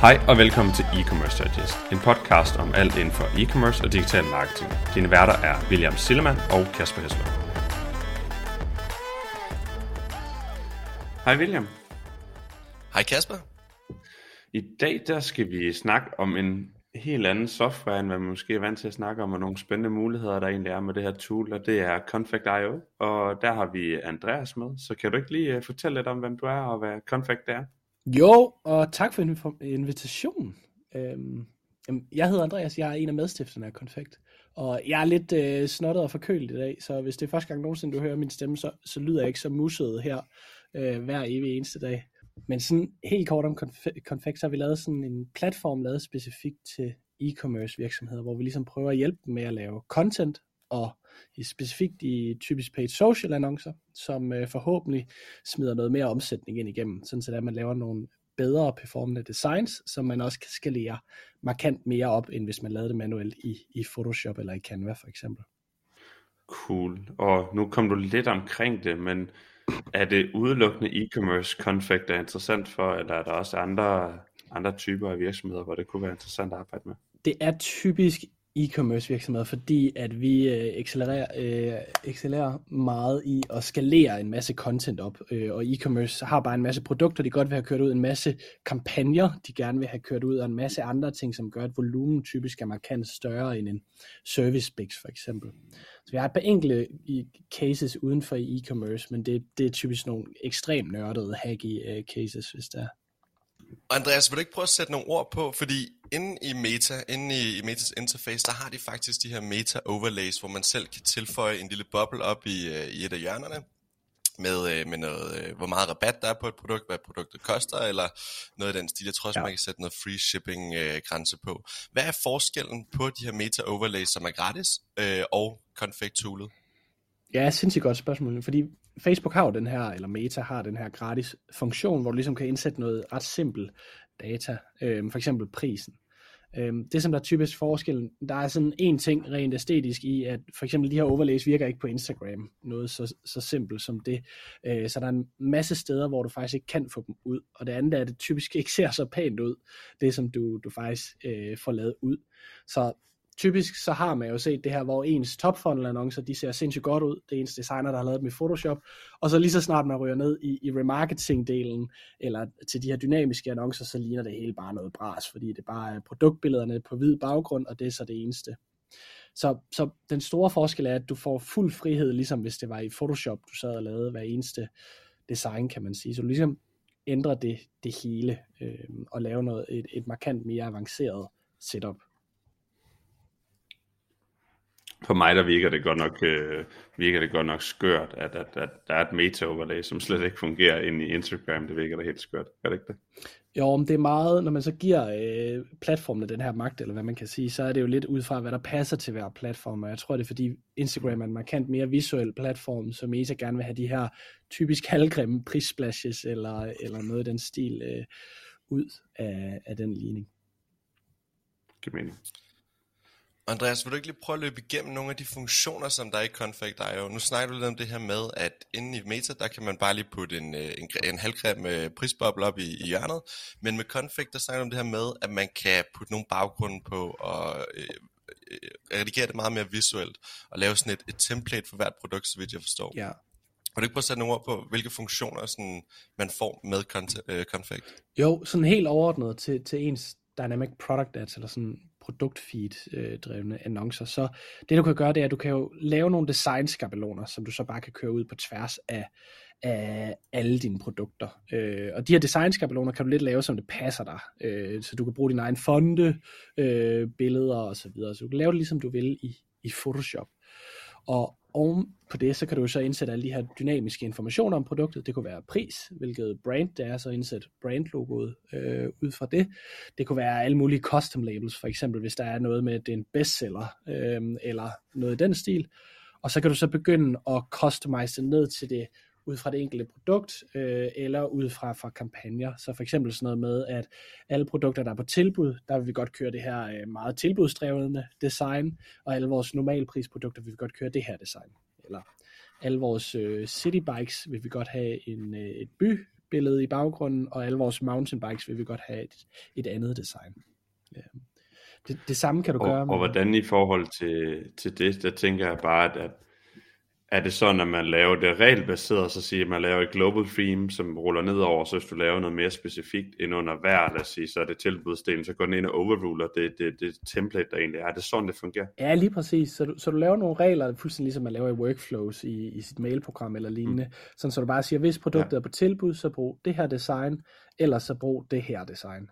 Hej og velkommen til E-Commerce Digest, en podcast om alt inden for e-commerce og digital marketing. Dine værter er William Sillemann og Kasper Hesler. Hej William. Hej Kasper. I dag der skal vi snakke om en helt anden software, end hvad man måske er vant til at snakke om, og nogle spændende muligheder, der egentlig er med det her tool, og det er Confect.io, og der har vi Andreas med, så kan du ikke lige øh, fortælle lidt om, hvem du er, og hvad Confect er? Jo, og tak for invitationen. Øhm, jeg hedder Andreas, jeg er en af medstifterne af Confect, og jeg er lidt øh, snottet og forkølet i dag, så hvis det er første gang nogensinde, du hører min stemme, så, så lyder jeg ikke så musset her øh, hver evig eneste dag. Men sådan helt kort om Confect, så har vi lavet sådan en platform, lavet specifikt til e-commerce virksomheder, hvor vi ligesom prøver at hjælpe dem med at lave content, og specifikt i typisk paid social annoncer, som øh, forhåbentlig smider noget mere omsætning ind igennem, sådan så at man laver nogle bedre performende designs, som man også kan skalere markant mere op, end hvis man lavede det manuelt i, i Photoshop eller i Canva for eksempel. Cool. Og nu kom du lidt omkring det, men er det udelukkende e-commerce config, der er interessant for, eller er der også andre, andre typer af virksomheder, hvor det kunne være interessant at arbejde med? Det er typisk e-commerce virksomheder, fordi at vi øh, accelererer, øh, accelererer meget i at skalere en masse content op, øh, og e-commerce har bare en masse produkter, de godt vil have kørt ud, en masse kampagner, de gerne vil have kørt ud, og en masse andre ting, som gør, at volumen typisk er markant større end en service mix for eksempel. Så vi har et par enkelte cases uden for e-commerce, men det, det er typisk nogle ekstremt nørdede hacky øh, cases, hvis der Andreas, vil du ikke prøve at sætte nogle ord på, fordi inde i Meta, inde i, i Metas interface, der har de faktisk de her Meta overlays, hvor man selv kan tilføje en lille boble op i, øh, i et af hjørnerne, med, øh, med noget, øh, hvor meget rabat der er på et produkt, hvad produktet koster, eller noget af den stil. Jeg tror også, ja. man kan sætte noget free shipping øh, grænse på. Hvad er forskellen på de her meta overlays, som er gratis, øh, og config toolet? Ja, sindssygt godt spørgsmål, fordi Facebook har jo den her, eller Meta har den her gratis funktion, hvor du ligesom kan indsætte noget ret simpelt data, øh, for eksempel prisen. Øh, det som der er typisk forskellen, der er sådan en ting rent æstetisk i, at for eksempel de her overlays virker ikke på Instagram, noget så, så simpelt som det. Øh, så der er en masse steder, hvor du faktisk ikke kan få dem ud, og det andet er, at det typisk ikke ser så pænt ud, det som du, du faktisk øh, får lavet ud. Så typisk så har man jo set det her, hvor ens top funnel annoncer, de ser sindssygt godt ud. Det er ens designer, der har lavet dem i Photoshop. Og så lige så snart man ryger ned i, i remarketing-delen, eller til de her dynamiske annoncer, så ligner det hele bare noget bras, fordi det bare er produktbillederne på hvid baggrund, og det er så det eneste. Så, så den store forskel er, at du får fuld frihed, ligesom hvis det var i Photoshop, du sad og lavede hver eneste design, kan man sige. Så du ligesom ændrer det, det hele, øh, og lave noget, et, et markant mere avanceret setup for mig der virker det godt nok, øh, virker det godt nok skørt, at, at, at der er et meta-overlay, som slet ikke fungerer inde i Instagram. Det virker da helt skørt. Er det ikke det? Jo, men det er meget, når man så giver øh, platformene den her magt, eller hvad man kan sige, så er det jo lidt ud fra, hvad der passer til hver platform, og jeg tror, det er fordi Instagram er en markant mere visuel platform, så Meta gerne vil have de her typisk halvgrimme prissplashes, eller, eller noget i den stil øh, ud af, af den ligning. Giver mening. Andreas, vil du ikke lige prøve at løbe igennem nogle af de funktioner, som der er i Config.io? Nu snakker du lidt om det her med, at inde i Meta, der kan man bare lige putte en, øh, en, en halvgrim øh, prisboble op i, i hjørnet, men med Config, der snakker du om det her med, at man kan putte nogle baggrunde på og øh, øh, redigere det meget mere visuelt, og lave sådan et, et template for hvert produkt, så vidt jeg forstår. Ja. Vil du ikke prøve at sætte nogle ord på, hvilke funktioner sådan, man får med Config? Jo, sådan helt overordnet til, til ens Dynamic Product Ads, eller sådan produktfeed-drevne øh, annoncer. Så det du kan gøre, det er, at du kan jo lave nogle design-skabeloner, som du så bare kan køre ud på tværs af, af alle dine produkter. Øh, og de her design-skabeloner kan du lidt lave, som det passer dig. Øh, så du kan bruge dine egne fonde, øh, billeder og så videre. Så du kan lave det ligesom du vil i, i Photoshop. Og oven på det, så kan du så indsætte alle de her dynamiske informationer om produktet. Det kunne være pris, hvilket brand det er, så indsæt brandlogoet øh, ud fra det. Det kunne være alle mulige custom labels, for eksempel hvis der er noget med, at det er en bestseller, øh, eller noget i den stil. Og så kan du så begynde at customize det ned til det ud fra det enkelte produkt, øh, eller ud fra, fra kampagner. Så for eksempel sådan noget med, at alle produkter, der er på tilbud, der vil vi godt køre det her øh, meget tilbudsdrevne design, og alle vores normalprisprodukter vil vi godt køre det her design. Eller Alle vores øh, city bikes vil vi godt have en, øh, et bybillede i baggrunden, og alle vores mountain bikes vil vi godt have et, et andet design. Ja. Det, det samme kan du og, gøre med... Og hvordan i forhold til, til det, der tænker jeg bare, at, at er det sådan, at man laver det regelbaseret, så siger at man laver et global theme, som ruller nedover, så hvis du laver noget mere specifikt ind under hver, lad os sige, så er det tilbudsdelen, så går den ind og overruler det, det, det template, der egentlig er. Er det sådan, det fungerer? Ja, lige præcis. Så du, så du laver nogle regler, fuldstændig ligesom man laver i workflows i, i sit mailprogram eller lignende, mm. sådan så du bare siger, hvis produktet ja. er på tilbud, så brug det her design, eller så brug det her design.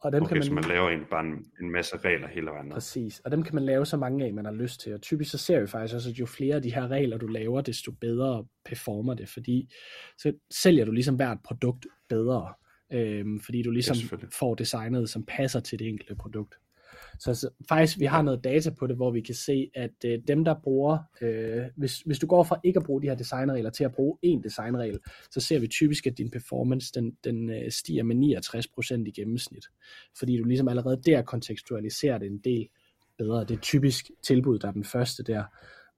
Og dem okay, kan man, så man laver egentlig bare en, en masse regler hele vejen. Præcis, og dem kan man lave så mange af, man har lyst til. Og typisk så ser vi faktisk også, at jo flere af de her regler, du laver, desto bedre performer det, fordi så sælger du ligesom hvert produkt bedre, øhm, fordi du ligesom ja, får designet, som passer til det enkelte produkt. Så, så faktisk, vi har noget data på det, hvor vi kan se, at øh, dem, der bruger, øh, hvis, hvis du går fra ikke at bruge de her designregler til at bruge én designregel, så ser vi typisk, at din performance, den, den øh, stiger med 69% i gennemsnit. Fordi du ligesom allerede der kontekstualiserer det en del bedre. Det er typisk tilbud, der er den første der.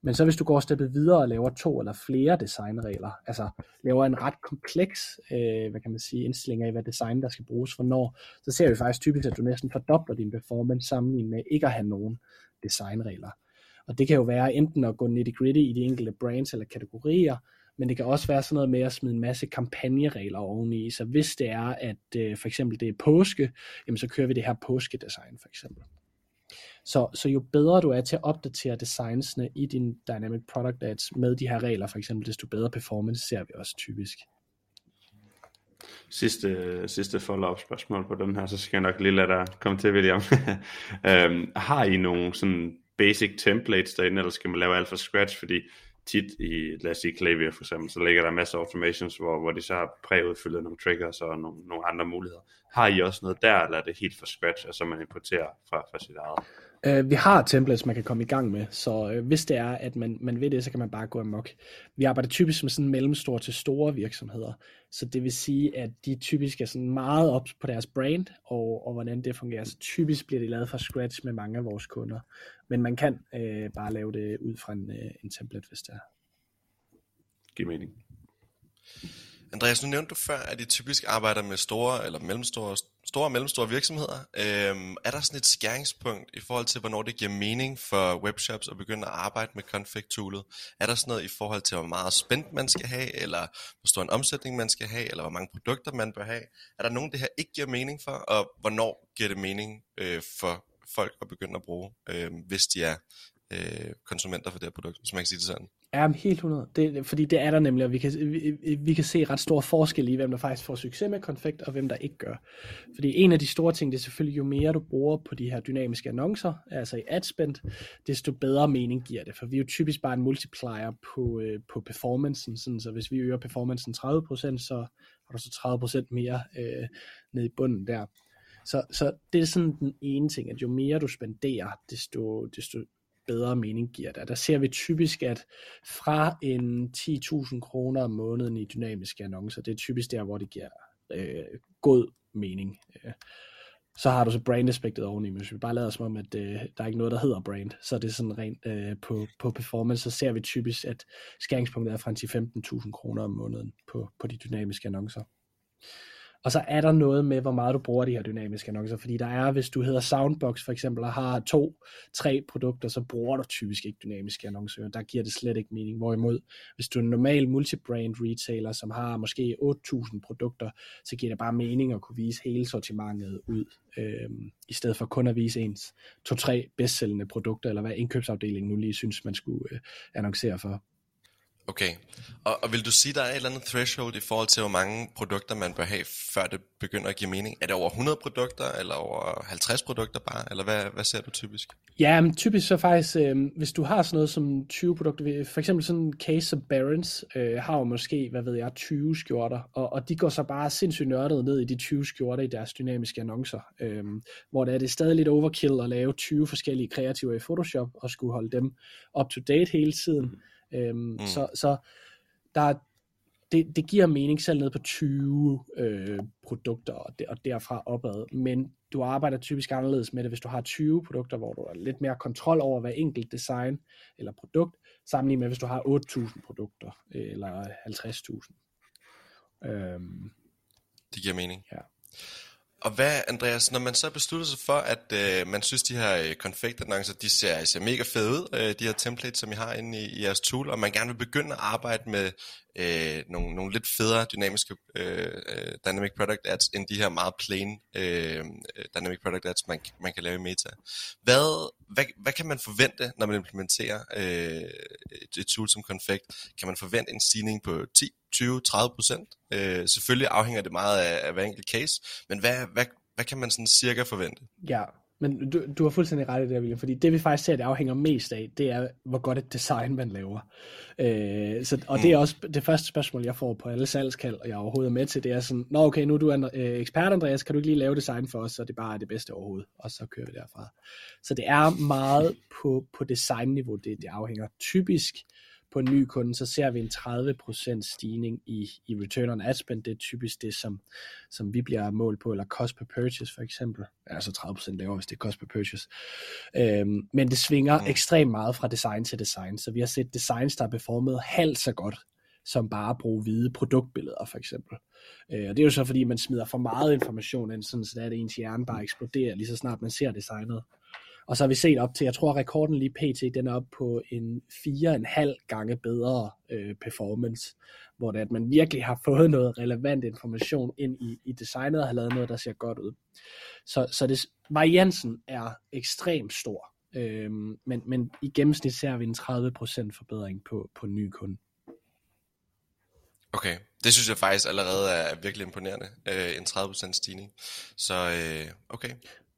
Men så hvis du går steppet videre og laver to eller flere designregler, altså laver en ret kompleks, øh, hvad kan man sige, indstilling af, hvad design der skal bruges for når, så ser vi faktisk typisk, at du næsten fordobler din performance sammenlignet med ikke at have nogen designregler. Og det kan jo være enten at gå nitty gritty i de enkelte brands eller kategorier, men det kan også være sådan noget med at smide en masse kampagneregler oveni. Så hvis det er, at øh, for eksempel det er påske, jamen så kører vi det her påskedesign for eksempel. Så, så jo bedre du er til at opdatere designsene i din Dynamic Product Ads med de her regler for eksempel, desto bedre performance ser vi også typisk. Sidste, sidste follow-up spørgsmål på den her, så skal jeg nok lige lade dig komme til, William. øhm, har I nogle sådan basic templates derinde, eller skal man lave alt fra scratch? Fordi tit i, lad os sige Klaviyo for eksempel, så ligger der masser af automations, hvor, hvor de så har præudfyldet nogle triggers og nogle, nogle andre muligheder. Har I også noget der, eller er det helt fra scratch, og så man importerer fra, fra sit eget? Uh, vi har templates, man kan komme i gang med, så uh, hvis det er, at man, man ved det, så kan man bare gå amok. Vi arbejder typisk med sådan mellemstore til store virksomheder, så det vil sige, at de typisk er sådan meget op på deres brand, og, og hvordan det fungerer. Så typisk bliver det lavet fra scratch med mange af vores kunder, men man kan uh, bare lave det ud fra en, uh, en template, hvis det er. Giver mening. Andreas, nu nævnte du før, at I typisk arbejder med store eller mellemstore store og mellemstore virksomheder. Øhm, er der sådan et skæringspunkt i forhold til, hvornår det giver mening for webshops at begynde at arbejde med config-toolet? Er der sådan noget i forhold til, hvor meget spændt man skal have, eller hvor stor en omsætning man skal have, eller hvor mange produkter man bør have? Er der nogen, det her ikke giver mening for, og hvornår giver det mening øh, for folk at begynde at bruge, øh, hvis de er øh, konsumenter for det her produkt, hvis man kan sige det sådan? Ja, helt 100. Det, fordi det er der nemlig, og vi kan, vi, vi kan se ret stor forskel i, hvem der faktisk får succes med konfekt, og hvem der ikke gør. Fordi en af de store ting, det er selvfølgelig, jo mere du bruger på de her dynamiske annoncer, altså i adspend, desto bedre mening giver det. For vi er jo typisk bare en multiplier på, øh, på performancen, sådan, så hvis vi øger performancen 30%, så har du så 30% mere øh, nede i bunden der. Så, så det er sådan den ene ting, at jo mere du spenderer, desto, desto bedre mening giver det. Der ser vi typisk, at fra en 10.000 kroner om måneden i dynamiske annoncer, det er typisk der, hvor det giver øh, god mening. Øh, så har du så brand-aspektet oveni, men hvis vi bare lader som om, at øh, der er ikke noget, der hedder brand, så er det sådan rent øh, på, på performance, så ser vi typisk, at skæringspunktet er fra 10-15.000 kroner om måneden på, på de dynamiske annoncer. Og så er der noget med, hvor meget du bruger de her dynamiske annoncer, fordi der er, hvis du hedder Soundbox for eksempel, og har to, tre produkter, så bruger du typisk ikke dynamiske annoncer. Der giver det slet ikke mening. Hvorimod, hvis du er en normal multibrand retailer, som har måske 8.000 produkter, så giver det bare mening at kunne vise hele sortimentet ud, øh, i stedet for kun at vise ens to-tre bedstsælgende produkter, eller hvad indkøbsafdelingen nu lige synes, man skulle øh, annoncere for. Okay, og, og vil du sige, der er et eller andet threshold i forhold til, hvor mange produkter man bør have, før det begynder at give mening? Er det over 100 produkter, eller over 50 produkter bare, eller hvad, hvad ser du typisk? Ja, men typisk så faktisk, øh, hvis du har sådan noget som 20 produkter, for eksempel sådan en case of Barons, øh, har jo måske, hvad ved jeg, 20 skjorter, og, og de går så bare sindssygt nørdet ned i de 20 skjorter i deres dynamiske annoncer, øh, hvor det er det stadig lidt overkill at lave 20 forskellige kreativer i Photoshop, og skulle holde dem up to date hele tiden. Mm Øhm, mm. så, så der er det, det giver mening selv ned på 20 øh, produkter og, der, og derfra opad, men du arbejder typisk anderledes med det, hvis du har 20 produkter, hvor du har lidt mere kontrol over hver enkelt design eller produkt, sammenlignet med hvis du har 8.000 produkter eller 50.000. Øhm, det giver mening. Ja. Og hvad, Andreas, når man så beslutter sig for, at øh, man synes, de her øh, config-annoncer, de ser, ser mega fede ud, øh, de her templates, som I har inde i, i jeres tool, og man gerne vil begynde at arbejde med øh, nogle, nogle lidt federe dynamiske øh, øh dynamic product ads, end de her meget plain øh, øh, dynamic product ads, man, man kan lave i Meta. Hvad, hvad, hvad kan man forvente, når man implementerer øh, et, et tool som Confect? Kan man forvente en stigning på 10, 20-30 procent. Øh, selvfølgelig afhænger det meget af, af hver enkelt case, men hvad, hvad, hvad kan man sådan cirka forvente? Ja, men du, du har fuldstændig ret i det, William, fordi det vi faktisk ser, det afhænger mest af, det er, hvor godt et design man laver. Øh, så, og mm. det er også det første spørgsmål, jeg får på alle salgskald, og jeg overhovedet er med til, det er sådan, nå okay, nu er du øh, ekspert, Andreas, kan du ikke lige lave design for os, så det bare er det bedste overhovedet, og så kører vi derfra. Så det er meget på, på designniveau, det, det afhænger. Typisk på en ny kunde, så ser vi en 30% stigning i, i return on ad spend. Det er typisk det, som, som vi bliver målt på, eller cost per purchase for eksempel. Altså 30% lavere, hvis det er cost per purchase. Øhm, men det svinger mm. ekstremt meget fra design til design, så vi har set designs, der er beformet halvt så godt, som bare at bruge hvide produktbilleder for eksempel. Øh, og det er jo så fordi, man smider for meget information ind, sådan så at ens hjerne bare eksploderer, lige så snart man ser designet. Og så har vi set op til, jeg tror rekorden lige pt, den er op på en 4,5 gange bedre øh, performance, hvor det er, at man virkelig har fået noget relevant information ind i, i designet og har lavet noget, der ser godt ud. Så, så det, variansen er ekstremt stor, øh, men, men i gennemsnit ser vi en 30% forbedring på, på ny kunde. Okay, det synes jeg faktisk allerede er virkelig imponerende, øh, en 30% stigning. Så øh, okay,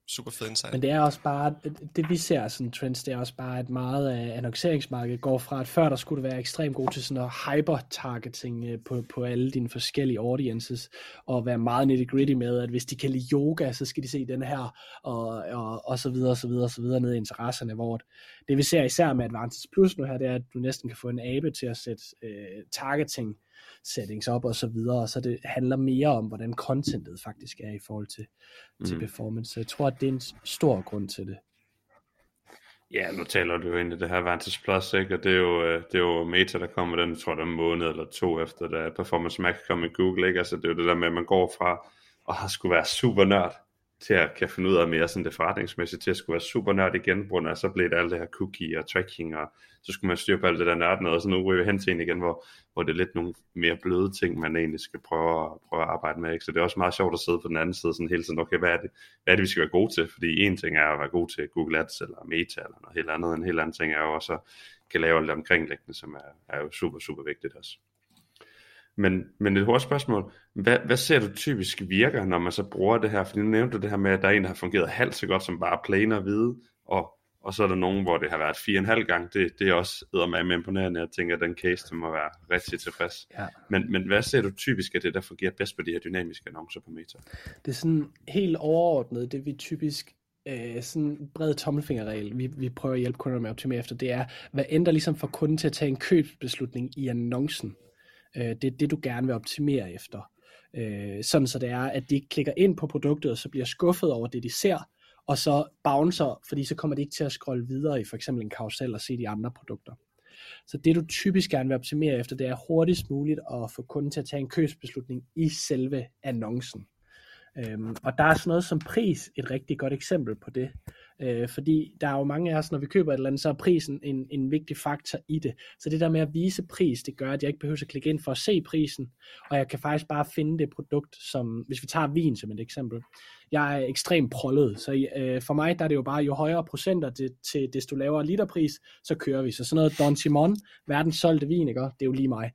super fed insight. Men det er også bare, det vi ser sådan trends, det er også bare, at meget af annonceringsmarkedet går fra, at før der skulle det være ekstremt god til sådan noget hyper-targeting øh, på, på alle dine forskellige audiences, og være meget nitty-gritty med, at hvis de kan lide yoga, så skal de se den her, og, og, og så videre, og så videre, og så videre ned i interesserne, hvor det vi ser især med Advantage Plus nu her, det er, at du næsten kan få en abe til at sætte øh, targeting settings op og så videre, så det handler mere om, hvordan contentet faktisk er i forhold til, mm. til performance. Så jeg tror, at det er en stor grund til det. Ja, nu taler du jo ind i det her Vantage Plus, ikke? og det er jo, øh, det er jo Meta, der kommer den, jeg tror er en måned eller to efter, da Performance Max kom i Google, ikke? altså det er jo det der med, at man går fra at skulle være super nørd, til at kan finde ud af mere sådan det forretningsmæssige, til at skulle være super nørd igen, på og så blev det alt det her cookie og tracking, og så skulle man styre på alt det der nørd noget, og så nu ryger vi hen til en igen, hvor, hvor det er lidt nogle mere bløde ting, man egentlig skal prøve, at, prøve at arbejde med, ikke? så det er også meget sjovt at sidde på den anden side, sådan hele tiden, okay, hvad er det, hvad er det vi skal være gode til, fordi en ting er at være god til Google Ads, eller Meta, eller noget helt andet, en helt anden ting er jo også at kan lave alt omkringliggende, som er, er jo super, super vigtigt også. Men, men et hurtigt spørgsmål. Hvad, hvad ser du typisk virker, når man så bruger det her? Fordi nu nævnte du det her med, at der er en, der har fungeret halvt så godt som bare plain og hvide, og, og så er der nogen, hvor det har været fire og en halv gang. Det, det er også med imponerende. Jeg tænker, at den case det må være rigtig tilfreds. Ja. Men, men hvad ser du typisk af det, der fungerer bedst på de her dynamiske annoncer på Meta? Det er sådan helt overordnet, det vi typisk øh, sådan en bred tommelfingerregel, vi, vi prøver at hjælpe kunderne med at optimere efter, det er, hvad ændrer ligesom for kunden til at tage en købsbeslutning i annoncen? Øh, det er det, du gerne vil optimere efter. Øh, sådan så det er, at de klikker ind på produktet, og så bliver skuffet over det, de ser, og så bouncer, fordi så kommer de ikke til at scrolle videre i for eksempel en karusel og se de andre produkter. Så det du typisk gerne vil optimere efter, det er hurtigst muligt at få kunden til at tage en købsbeslutning i selve annoncen. Øhm, og der er sådan noget som pris et rigtig godt eksempel på det. Øh, fordi der er jo mange af os, når vi køber et eller andet, så er prisen en, en vigtig faktor i det. Så det der med at vise pris, det gør, at jeg ikke behøver at klikke ind for at se prisen, og jeg kan faktisk bare finde det produkt, som, hvis vi tager vin som et eksempel. Jeg er ekstremt prollet, så øh, for mig der er det jo bare, jo højere procenter det, til desto lavere literpris, så kører vi. Så sådan noget Don Simon, verdens solgte vin, ikke? det er jo lige mig.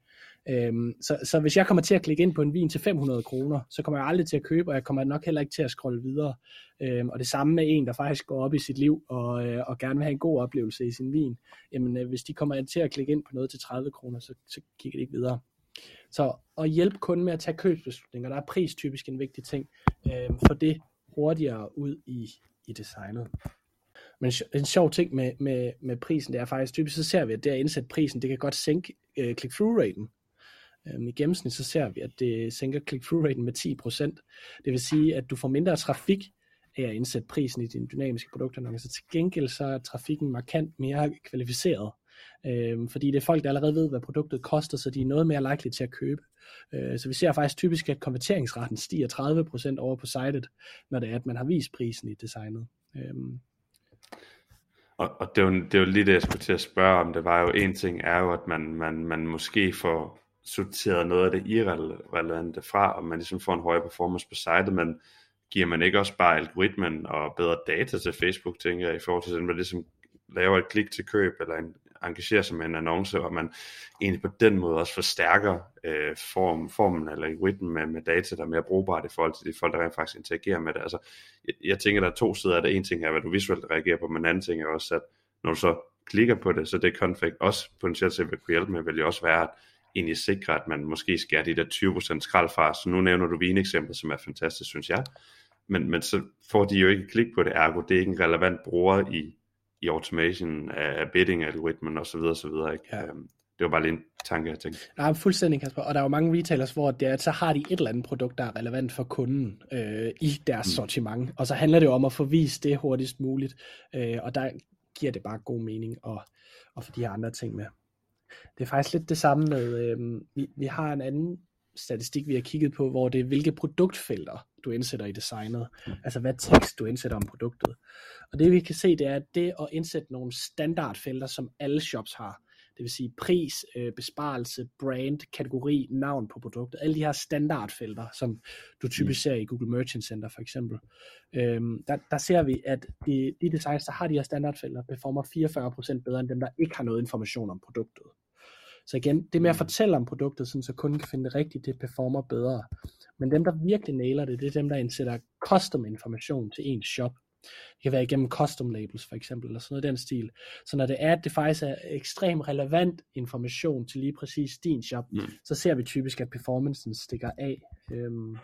Øhm, så, så hvis jeg kommer til at klikke ind på en vin til 500 kroner, så kommer jeg aldrig til at købe, og jeg kommer nok heller ikke til at scrolle videre. Øhm, og det samme med en, der faktisk går op i sit liv og, øh, og gerne vil have en god oplevelse i sin vin. Jamen, øh, hvis de kommer til at klikke ind på noget til 30 kroner, så, så kigger de ikke videre. Så at hjælpe kunden med at tage købsbeslutninger, der er pris typisk en vigtig ting, øh, for det hurtigere ud i, i designet. Men en sjov ting med, med, med prisen, det er faktisk typisk, så ser vi, at det at indsætte prisen, det kan godt sænke øh, click-through raten. Øhm, I gennemsnit så ser vi, at det sænker click-through raten med 10%. Det vil sige, at du får mindre trafik af at indsætte prisen i dine dynamiske produkter. Så til gengæld så er trafikken markant mere kvalificeret. Øhm, fordi det er folk, der allerede ved, hvad produktet koster, så de er noget mere likely til at købe. Øh, så vi ser faktisk typisk, at konverteringsretten stiger 30% over på sitet, når det er, at man har vist prisen i designet. Øhm, og, og det, er jo, det er jo lige det, jeg skulle til at spørge om. Det var jo en ting, er jo, at man, man, man måske får sorteret noget af det irrelevante fra, og man ligesom får en højere performance på sitet, men giver man ikke også bare algoritmen og bedre data til Facebook, tænker jeg, i forhold til, at man ligesom laver et klik til køb, eller en, engagerer sig med en annonce, og man egentlig på den måde også forstærker øh, form, formen eller algoritmen med, med data, der er mere brugbart i forhold til de folk, der rent faktisk interagerer med det. Altså, jeg, jeg tænker, der er to sider af det. En ting er, hvad du visuelt reagerer på, men en anden ting er også, at når du så klikker på det, så det konfekt også potentielt set vil kunne hjælpe med, vil jo også være at egentlig sikre, at man måske skærer de der 20% skrald fra. Så nu nævner du vin-eksempel, som er fantastisk, synes jeg. Men, men så får de jo ikke klik på det, ergo det er ikke en relevant bruger i, i automation af bidding-algoritmen og så videre, så videre. Ikke? Ja. Øhm, det var bare lige en tanke, jeg tænkte. Ja, fuldstændig, Kasper. Og der er jo mange retailers, hvor det er, så har de et eller andet produkt, der er relevant for kunden øh, i deres mm. sortiment. Og så handler det jo om at få vist det hurtigst muligt. Øh, og der giver det bare god mening at, at få de her andre ting med. Det er faktisk lidt det samme med, øh, vi, vi har en anden statistik, vi har kigget på, hvor det er, hvilke produktfelter du indsætter i designet. Mm. Altså hvad tekst du indsætter om produktet. Og det vi kan se, det er, at det at indsætte nogle standardfelter, som alle shops har, det vil sige pris, øh, besparelse, brand, kategori, navn på produktet, alle de her standardfelter, som du typisk mm. ser i Google Merchant Center for eksempel, øhm, der, der ser vi, at de, de designs, der har de her standardfelter, performer 44% bedre end dem, der ikke har noget information om produktet. Så igen, det med at mm. fortælle om produktet, sådan, så kunden kan finde det rigtigt, det performer bedre. Men dem, der virkelig nailer det, det er dem, der indsætter custom information til ens shop. Det kan være igennem custom labels for eksempel, eller sådan noget den stil. Så når det er, at det faktisk er ekstremt relevant information til lige præcis din shop, mm. så ser vi typisk, at performancen stikker af. Øhm,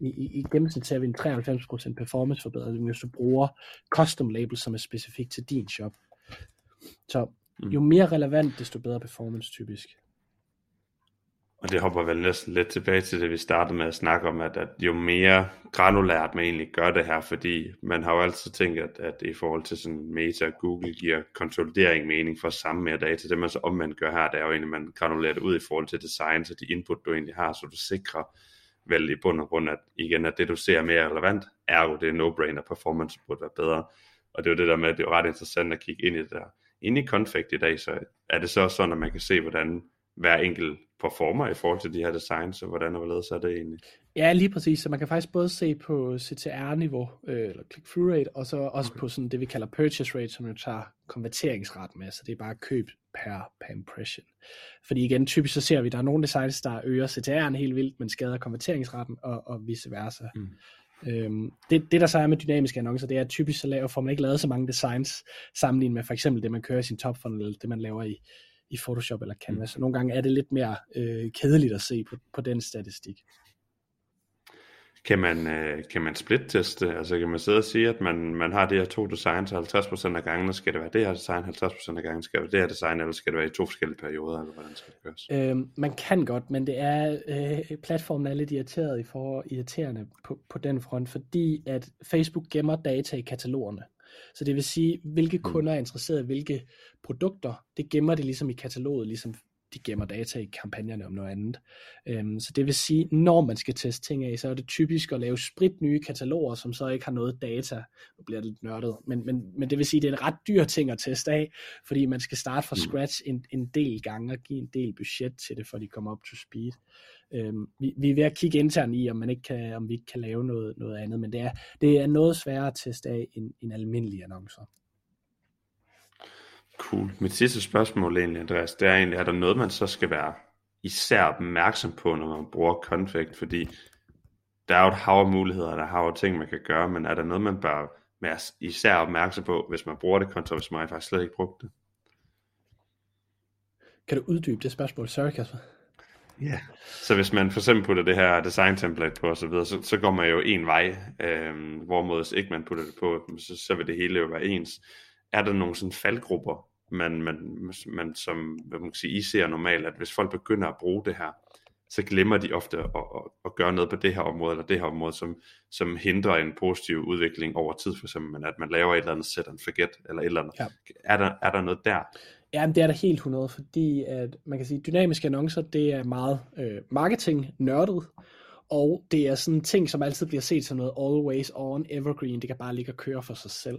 i, i, I gennemsnit ser vi en 93% performance forbedring, hvis du bruger custom labels, som er specifikt til din shop. Så Mm. Jo mere relevant, desto bedre performance typisk. Og det hopper vel næsten lidt tilbage til det, vi startede med at snakke om, at, at jo mere granulært man egentlig gør det her, fordi man har jo altid tænkt, at, at i forhold til sådan Meta og Google giver konsolidering mening for at samle mere data. Det man så omvendt gør her, det er jo egentlig, at man granulerer det ud i forhold til design, så de input, du egentlig har, så du sikrer vel i bund og grund, at igen, at det du ser er mere relevant, er jo det no-brainer, performance burde være bedre. Og det er jo det der med, at det er ret interessant at kigge ind i det der inde i Confect i dag, så er det så sådan, at man kan se, hvordan hver enkelt performer i forhold til de her designs, og hvordan og hvorledes er det egentlig? Ja, lige præcis. Så man kan faktisk både se på CTR-niveau, øh, eller click-through rate, og så også okay. på sådan det, vi kalder purchase rate, som jo tager konverteringsret med, så det er bare køb per, per impression. Fordi igen, typisk så ser vi, at der er nogle designs, der øger CTR'en helt vildt, men skader konverteringsretten, og, og vice versa. Mm. Øhm, det, det der så er med dynamiske annoncer, det er at typisk så laver, får man ikke lavet så mange designs sammenlignet med for eksempel det man kører i sin top funnel, det man laver i, i Photoshop eller Canva. Mm. Så nogle gange er det lidt mere øh, kedeligt at se på, på den statistik. Kan man, øh, kan man split-teste? Altså kan man sidde og sige, at man, man har de her to designs, og 50% af gangene skal det være det her design, 50% af gangene skal det være det her design, eller skal det være i to forskellige perioder, eller hvordan skal det gøres? Øhm, man kan godt, men det er, øh, platformen er lidt irriteret i for, irriterende på, på den front, fordi at Facebook gemmer data i katalogerne. Så det vil sige, hvilke mm. kunder er interesseret i hvilke produkter, det gemmer det ligesom i kataloget, ligesom de gemmer data i kampagnerne om noget andet. Øhm, så det vil sige, når man skal teste ting af, så er det typisk at lave sprit nye kataloger, som så ikke har noget data. Nu bliver det lidt nørdet, men, men, men det vil sige, det er en ret dyr ting at teste af, fordi man skal starte fra mm. scratch en, en del gange og give en del budget til det, for de kommer op to speed. Øhm, vi, vi er ved at kigge internt i, om, man ikke kan, om vi ikke kan lave noget, noget andet, men det er, det er noget sværere at teste af end, end almindelige annoncer. Cool. Mit sidste spørgsmål egentlig, Andreas, det er egentlig, er der noget, man så skal være især opmærksom på, når man bruger Config? Fordi der er jo et hav af muligheder, der er hav af ting, man kan gøre, men er der noget, man bør være især opmærksom på, hvis man bruger det kontra, hvis man faktisk slet ikke brugt det? Kan du uddybe det spørgsmål? Sorry, Kasper. Ja, yeah. så hvis man for eksempel putter det her design template på osv., så, så, så går man jo en vej, øh, hvorimod ikke man putter det på, så, så vil det hele jo være ens er der nogle sådan faldgrupper, man, man, man som hvad man kan sige, I ser normalt, at hvis folk begynder at bruge det her, så glemmer de ofte at, at, at gøre noget på det her område, eller det her område, som, som hindrer en positiv udvikling over tid, for eksempel, at man laver et eller andet set and forget, eller et eller andet. Ja. Er, der, er der noget der? Ja, det er da helt 100, fordi at man kan sige, dynamiske annoncer, det er meget øh, marketing nørdet, og det er sådan ting, som altid bliver set som noget always on, evergreen, det kan bare ligge og køre for sig selv.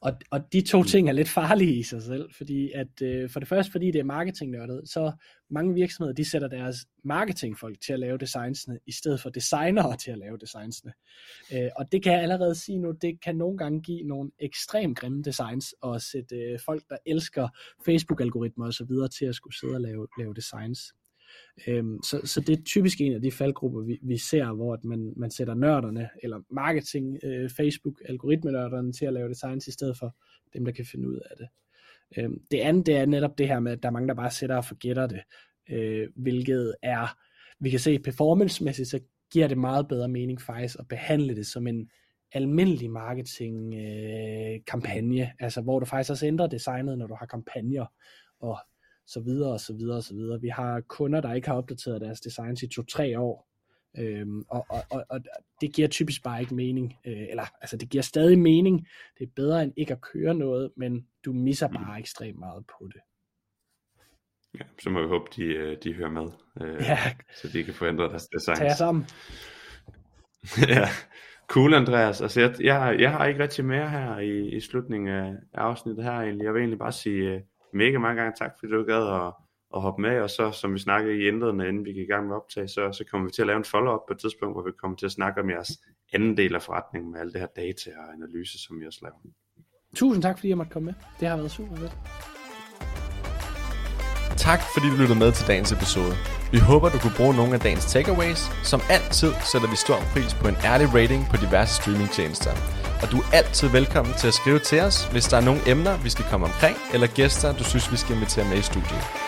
Og, og de to mm. ting er lidt farlige i sig selv, fordi at øh, for det første, fordi det er marketingnørdet, så mange virksomheder, de sætter deres marketingfolk til at lave designsene, i stedet for designere til at lave designsene. Øh, og det kan jeg allerede sige nu, det kan nogle gange give nogle ekstremt grimme designs, og sætte øh, folk, der elsker Facebook-algoritmer osv. til at skulle sidde og lave, lave designs. Øhm, så, så det er typisk en af de faldgrupper, vi, vi ser, hvor at man, man sætter nørderne, eller marketing, øh, Facebook, algoritmenørderne til at lave designs, i stedet for dem, der kan finde ud af det. Øhm, det andet, det er netop det her med, at der er mange, der bare sætter og forgætter det, øh, hvilket er, vi kan se performancemæssigt, så giver det meget bedre mening faktisk at behandle det som en almindelig marketing øh, kampagne, altså hvor du faktisk også ændrer designet, når du har kampagner, og så videre og så videre og så videre. Vi har kunder, der ikke har opdateret deres designs i to-tre år, øhm, og, og, og, og det giver typisk bare ikke mening, øh, eller altså det giver stadig mening, det er bedre end ikke at køre noget, men du misser mm. bare ekstremt meget på det. Ja, så må vi håbe, de, øh, de hører med, øh, ja. så de kan få ændret deres designs. Tag sammen. ja, cool Andreas. Altså jeg, jeg, jeg har ikke rigtig mere her i, i slutningen af afsnittet her egentlig. Jeg vil egentlig bare sige, øh, mega mange gange tak, fordi du gad at, at hoppe med, og så som vi snakkede i indledende, inden vi gik i gang med optag, så, så kommer vi til at lave en follow-up på et tidspunkt, hvor vi kommer til at snakke om jeres anden del af forretningen med alt det her data og analyse, som vi også laver. Tusind tak, fordi jeg måtte komme med. Det har været super fedt. Tak fordi du lyttede med til dagens episode. Vi håber, du kunne bruge nogle af dagens takeaways. Som altid sætter vi stor pris på en ærlig rating på diverse streamingtjenester og du er altid velkommen til at skrive til os, hvis der er nogle emner, vi skal komme omkring, eller gæster, du synes, vi skal invitere med i studiet.